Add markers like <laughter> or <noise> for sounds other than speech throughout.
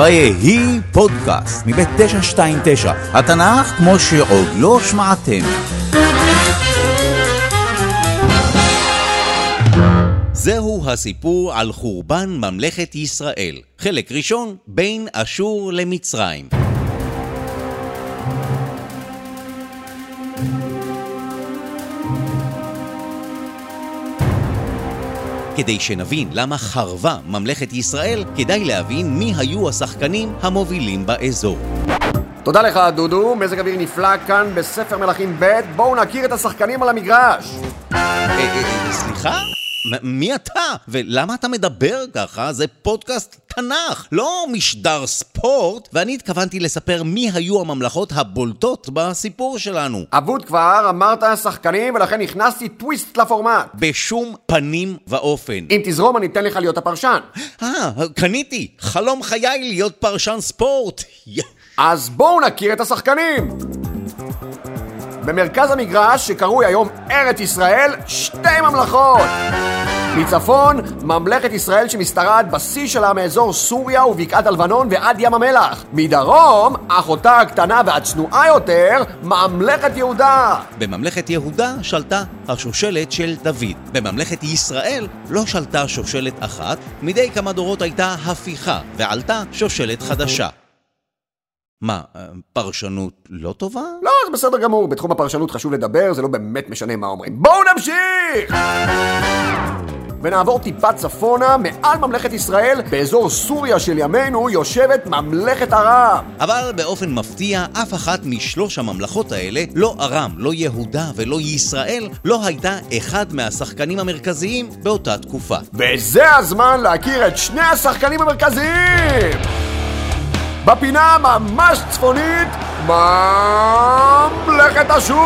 ויהי פודקאסט מבית 929, התנ"ך כמו שעוד לא שמעתם. זהו הסיפור על חורבן ממלכת ישראל. חלק ראשון, בין אשור למצרים. כדי שנבין למה חרבה ממלכת ישראל, כדאי להבין מי היו השחקנים המובילים באזור. תודה לך, דודו. מזג אוויר נפלא כאן בספר מלכים ב'. בואו נכיר את השחקנים על המגרש. אה, אה, סליחה? מי אתה? ולמה אתה מדבר ככה? זה פודקאסט תנ"ך, לא משדר ספורט, ואני התכוונתי לספר מי היו הממלכות הבולטות בסיפור שלנו. אבוד כבר, אמרת שחקנים, ולכן הכנסתי טוויסט לפורמט. בשום פנים ואופן. אם תזרום, אני אתן לך להיות הפרשן. אה, קניתי. חלום חיי להיות פרשן ספורט. אז בואו נכיר את השחקנים. במרכז המגרש, שקרוי היום ארץ ישראל, שתי ממלכות. מצפון, ממלכת ישראל שמשתרעת בשיא שלה מאזור סוריה ובקעת הלבנון ועד ים המלח. מדרום, אחותה הקטנה והצנועה יותר, ממלכת יהודה. בממלכת יהודה שלטה השושלת של דוד. בממלכת ישראל לא שלטה שושלת אחת, מדי כמה דורות הייתה הפיכה, ועלתה שושלת חדשה. מה, אה, פרשנות לא טובה? לא, זה בסדר גמור, בתחום הפרשנות חשוב לדבר, זה לא באמת משנה מה אומרים. בואו נמשיך! ונעבור טיפה צפונה, מעל ממלכת ישראל, באזור סוריה של ימינו, יושבת ממלכת ערב. אבל באופן מפתיע, אף אחת משלוש הממלכות האלה, לא ארם, לא יהודה ולא ישראל, לא הייתה אחד מהשחקנים המרכזיים באותה תקופה. וזה הזמן להכיר את שני השחקנים המרכזיים! בפינה ממש צפונית, ממלכת אשור!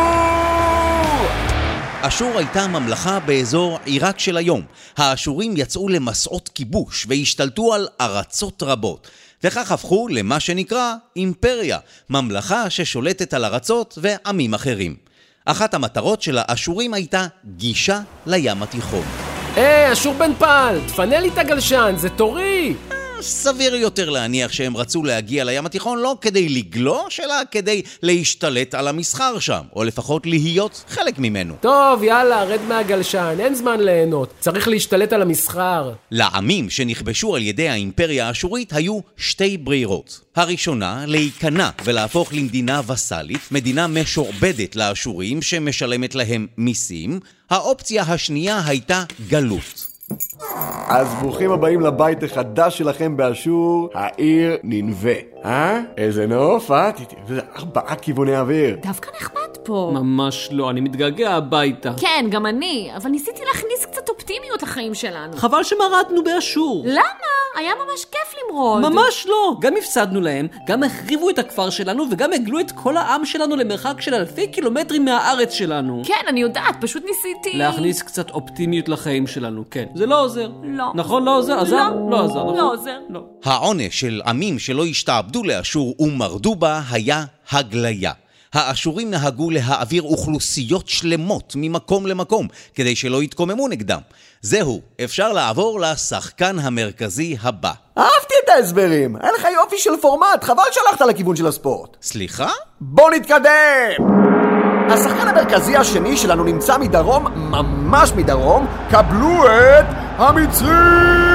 אשור הייתה ממלכה באזור עיראק של היום. האשורים יצאו למסעות כיבוש והשתלטו על ארצות רבות. וכך הפכו למה שנקרא אימפריה, ממלכה ששולטת על ארצות ועמים אחרים. אחת המטרות של האשורים הייתה גישה לים התיכון. היי, אשור בן פעל, תפנה לי את הגלשן, זה תורי! סביר יותר להניח שהם רצו להגיע לים התיכון לא כדי לגלוש, אלא כדי להשתלט על המסחר שם, או לפחות להיות חלק ממנו. טוב, יאללה, רד מהגלשן, אין זמן ליהנות. צריך להשתלט על המסחר. לעמים שנכבשו על ידי האימפריה האשורית היו שתי ברירות. הראשונה, להיכנע ולהפוך למדינה וסאלית, מדינה משועבדת לאשורים שמשלמת להם מיסים. האופציה השנייה הייתה גלות. אז ברוכים הבאים לבית החדש שלכם באשור, העיר ננבה. אה? איזה נוף, אה? ארבעה כיווני אוויר. דווקא נחמד פה. ממש לא, אני מתגעגע הביתה. כן, גם אני, אבל ניסיתי להכניס לחיים שלנו. חבל שמרדנו באשור. למה? היה ממש כיף למרוד. ממש לא! גם הפסדנו להם, גם החריבו את הכפר שלנו וגם הגלו את כל העם שלנו למרחק של אלפי קילומטרים מהארץ שלנו. כן, אני יודעת, פשוט ניסיתי... להכניס קצת אופטימיות לחיים שלנו, כן. זה לא עוזר. לא. נכון, לא עוזר? עזר? לא. לא עזר, נכון? לא עוזר. לא. העונש של עמים שלא השתעבדו לאשור ומרדו בה היה הגליה. האשורים נהגו להעביר אוכלוסיות שלמות ממקום למקום, כדי שלא יתקוממו נגדם. זהו, אפשר לעבור לשחקן המרכזי הבא. אהבתי את ההסברים, היה לך יופי של פורמט, חבל שהלכת לכיוון של הספורט. סליחה? בוא נתקדם! השחקן המרכזי השני שלנו נמצא מדרום, ממש מדרום, קבלו את המצרים!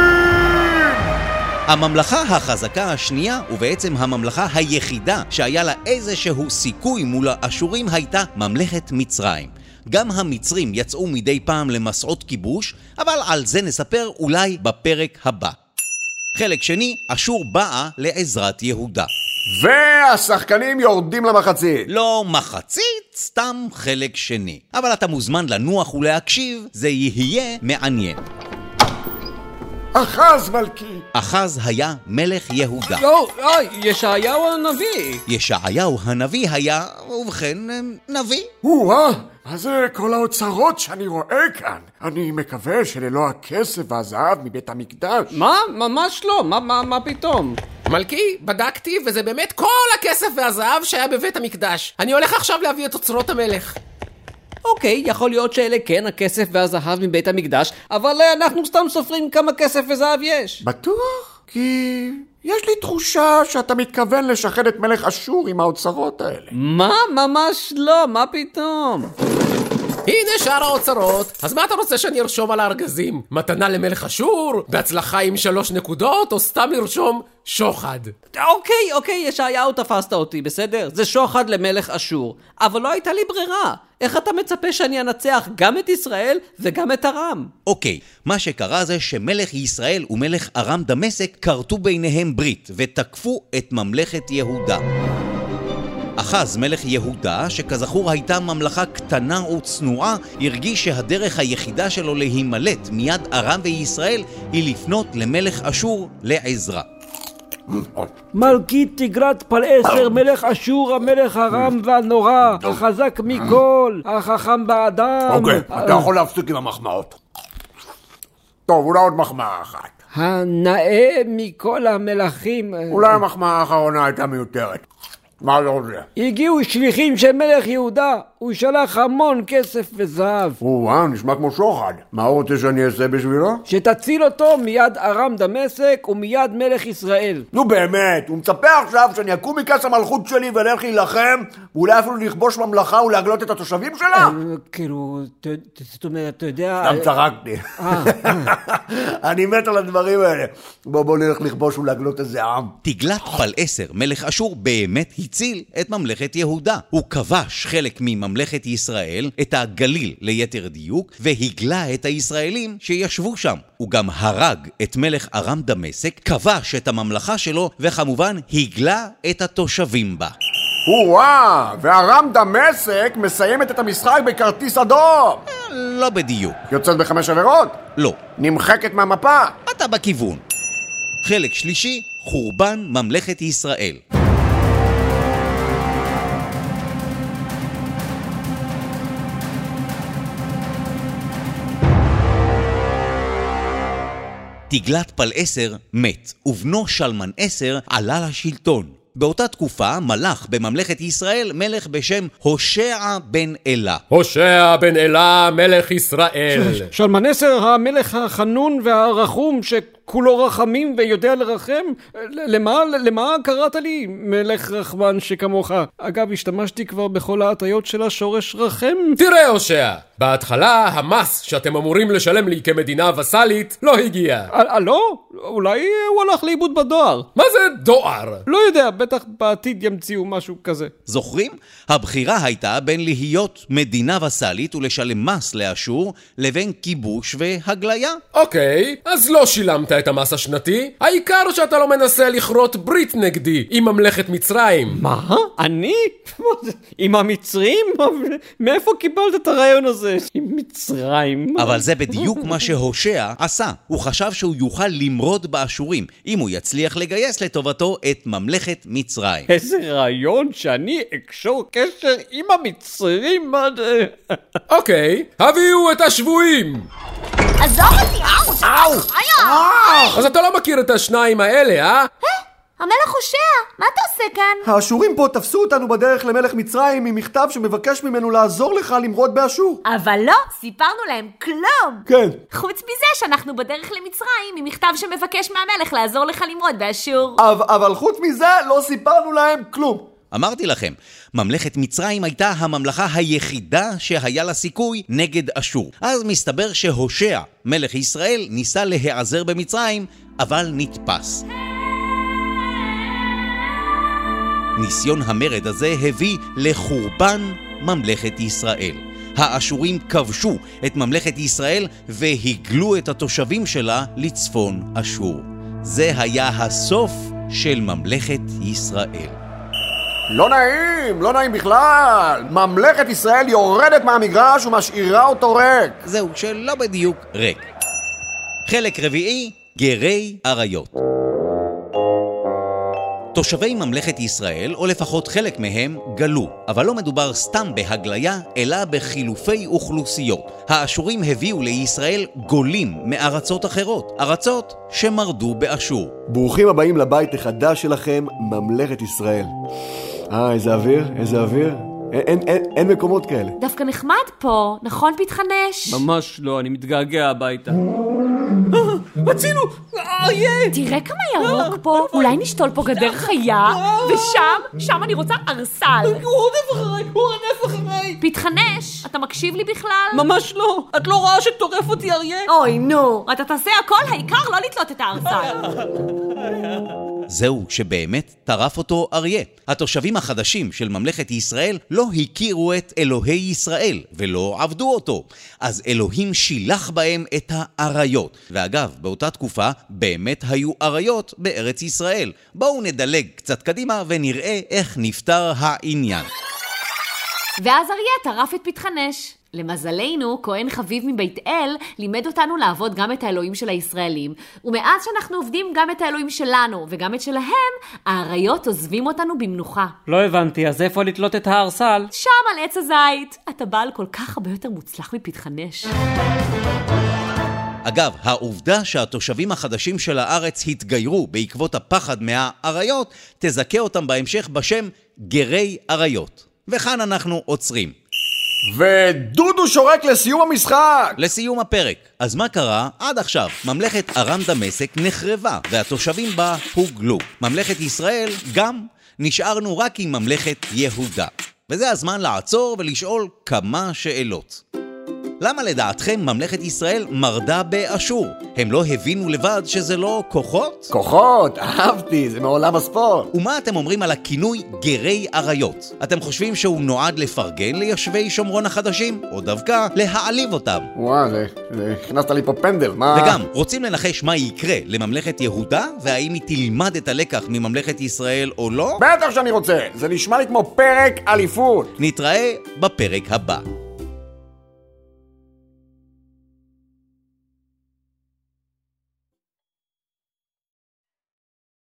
הממלכה החזקה השנייה, ובעצם הממלכה היחידה שהיה לה איזשהו סיכוי מול האשורים, הייתה ממלכת מצרים. גם המצרים יצאו מדי פעם למסעות כיבוש, אבל על זה נספר אולי בפרק הבא. חלק שני, אשור באה לעזרת יהודה. והשחקנים יורדים למחצית. לא מחצית, סתם חלק שני. אבל אתה מוזמן לנוח ולהקשיב, זה יהיה מעניין. אחז מלכי! אחז היה מלך יהודה. לא, אוי, ישעיהו הנביא. ישעיהו הנביא היה, ובכן, נביא. או-אה, מה זה כל האוצרות שאני רואה כאן? אני מקווה שללא הכסף והזהב מבית המקדש. מה? ממש לא, מה, מה, מה פתאום? מלכי, בדקתי, וזה באמת כל הכסף והזהב שהיה בבית המקדש. אני הולך עכשיו להביא את אוצרות המלך. אוקיי, יכול להיות שאלה כן הכסף והזהב מבית המקדש, אבל אה, אנחנו סתם סופרים כמה כסף וזהב יש. בטוח? כי יש לי תחושה שאתה מתכוון לשחד את מלך אשור עם האוצרות האלה. מה? ממש לא, מה פתאום? הנה שאר האוצרות, אז מה אתה רוצה שאני ארשום על הארגזים? מתנה למלך אשור? בהצלחה עם שלוש נקודות? או סתם לרשום שוחד? אוקיי, אוקיי, ישעיהו תפסת אותי, בסדר? זה שוחד למלך אשור. אבל לא הייתה לי ברירה. איך אתה מצפה שאני אנצח גם את ישראל וגם את ארם? אוקיי, מה שקרה זה שמלך ישראל ומלך ארם דמשק כרתו ביניהם ברית ותקפו את ממלכת יהודה. אחז מלך יהודה, שכזכור הייתה ממלכה קטנה וצנועה, הרגיש שהדרך היחידה שלו להימלט מיד ארם וישראל היא לפנות למלך אשור לעזרה. מלכית תגרת פלעשר, מלך אשור, המלך הרם והנורא, החזק מכל, החכם באדם. אוקיי, אתה יכול להפסיק עם המחמאות. טוב, אולי עוד מחמאה אחת. הנאה מכל המלכים. אולי המחמאה האחרונה הייתה מיותרת. מה אתה רוצה? הגיעו שליחים של מלך יהודה, הוא שלח המון כסף וזהב. או-אה, נשמע כמו שוחד. מה הוא רוצה שאני אעשה בשבילו? שתציל אותו מיד ארם דמשק ומיד מלך ישראל. נו באמת, הוא מצפה עכשיו שאני אקום מכס המלכות שלי ואלך להילחם, ואולי אפילו לכבוש ממלכה ולהגלות את התושבים שלה? אה, כאילו, ת- ת- זאת אומרת, אתה יודע... סתם צחקתי. אה, <laughs> אני מת על הדברים האלה. בוא בוא נלך לכבוש ולהגלות איזה עם. תגלת פלעשר, מלך אשור, באמת הציל את ממלכת יהודה. הוא כבש חלק מממלכת ישראל, את הגליל ליתר דיוק, והגלה את הישראלים שישבו שם. הוא גם הרג את מלך ארם דמשק, כבש את הממלכה שלו, וכמובן הגלה את התושבים בה. או-אה, וארם דמשק מסיימת את המשחק בכרטיס אדום. לא בדיוק. יוצאת בחמש עבירות? לא. נמחקת מהמפה. אתה בכיוון. חלק שלישי, חורבן ממלכת ישראל. תגלת פלעשר מת, ובנו שלמן עשר עלה לשלטון. באותה תקופה מלך בממלכת ישראל מלך בשם הושע בן אלה. הושע בן אלה מלך ישראל. שלמנסר המלך החנון והרחום שכולו רחמים ויודע לרחם? למה, למה קראת לי מלך רחמן שכמוך? אגב, השתמשתי כבר בכל ההטיות של השורש רחם. תראה הושע, בהתחלה המס שאתם אמורים לשלם לי כמדינה וסאלית לא הגיע. אה, אה, לא? אולי הוא הלך לאיבוד בדואר. מה זה דואר? לא יודע, בטח בעתיד ימציאו משהו כזה. זוכרים? הבחירה הייתה בין להיות מדינה וסאלית ולשלם מס לאשור, לבין כיבוש והגליה. אוקיי, אז לא שילמת את המס השנתי, העיקר שאתה לא מנסה לכרות ברית נגדי עם ממלכת מצרים. מה? אני? עם המצרים? מאיפה קיבלת את הרעיון הזה? עם מצרים? אבל זה בדיוק מה שהושע עשה. הוא חשב שהוא יוכל למרוד באשורים, אם הוא יצליח לגייס לטובתו את ממלכת מצרים. איזה רעיון שאני אקשור קשר עם המצרים? אוקיי, הביאו את השבויים! עזוב אותי, אאו! אאו! אז אתה לא מכיר את השניים האלה, אה? המלך הושע, מה אתה עושה כאן? האשורים פה תפסו אותנו בדרך למלך מצרים עם מכתב שמבקש ממנו לעזור לך למרוד באשור. אבל לא, סיפרנו להם כלום! כן. חוץ מזה שאנחנו בדרך למצרים עם מכתב שמבקש מהמלך לעזור לך למרוד באשור. אבל, אבל חוץ מזה לא סיפרנו להם כלום. אמרתי לכם, ממלכת מצרים הייתה הממלכה היחידה שהיה לה סיכוי נגד אשור. אז מסתבר שהושע, מלך ישראל, ניסה להיעזר במצרים, אבל נתפס. ניסיון המרד הזה הביא לחורבן ממלכת ישראל. האשורים כבשו את ממלכת ישראל והגלו את התושבים שלה לצפון אשור. זה היה הסוף של ממלכת ישראל. לא נעים, לא נעים בכלל. ממלכת ישראל יורדת מהמגרש ומשאירה אותו ריק. זהו, שלא בדיוק ריק. חלק רביעי, גרי אריות. תושבי ממלכת ישראל, או לפחות חלק מהם, גלו, אבל לא מדובר סתם בהגליה, אלא בחילופי אוכלוסיות. האשורים הביאו לישראל גולים מארצות אחרות, ארצות שמרדו באשור. ברוכים הבאים לבית החדש שלכם, ממלכת ישראל. אה, איזה אוויר, איזה אוויר. אין, אין, אין, אין מקומות כאלה. דווקא נחמד פה, נכון פתחנש? ממש לא, אני מתגעגע הביתה. הצילו! אריה! תראה כמה ירוק פה, אולי נשתול פה גדר חיה, ושם, שם אני רוצה ארסל. הוא רודף אחריי! הוא רודף אחריי! פתחנש, אתה מקשיב לי בכלל? ממש לא! את לא רואה שטורף אותי אריה? אוי, נו, אתה תעשה הכל, העיקר לא לתלות את הארסל. <laughs> זהו שבאמת טרף אותו אריה. התושבים החדשים של ממלכת ישראל לא הכירו את אלוהי ישראל ולא עבדו אותו. אז אלוהים שילח בהם את האריות. ואגב, באותה תקופה באמת היו אריות בארץ ישראל. בואו נדלג קצת קדימה ונראה איך נפתר העניין. ואז אריה טרף את פתחנש. למזלנו, כהן חביב מבית אל לימד אותנו לעבוד גם את האלוהים של הישראלים, ומאז שאנחנו עובדים גם את האלוהים שלנו וגם את שלהם, האריות עוזבים אותנו במנוחה. לא הבנתי, אז איפה לתלות את הארסל? שם על עץ הזית. אתה בעל כל כך הרבה יותר מוצלח מפתחנש. אגב, העובדה שהתושבים החדשים של הארץ התגיירו בעקבות הפחד מהאריות, תזכה אותם בהמשך בשם גרי אריות. וכאן אנחנו עוצרים. ודודו שורק לסיום המשחק! לסיום הפרק, אז מה קרה עד עכשיו? ממלכת ארם דמשק נחרבה, והתושבים בה הוגלו. ממלכת ישראל גם. נשארנו רק עם ממלכת יהודה. וזה הזמן לעצור ולשאול כמה שאלות. למה לדעתכם ממלכת ישראל מרדה באשור? הם לא הבינו לבד שזה לא כוחות? כוחות, אהבתי, זה מעולם הספורט. ומה אתם אומרים על הכינוי גרי אריות? אתם חושבים שהוא נועד לפרגן ליושבי שומרון החדשים? או דווקא להעליב אותם? וואו, זה, זה, הכנסת לי פה פנדל, מה... וגם, רוצים לנחש מה יקרה לממלכת יהודה? והאם היא תלמד את הלקח מממלכת ישראל או לא? בטח שאני רוצה, זה נשמע לי כמו פרק אליפות. נתראה בפרק הבא.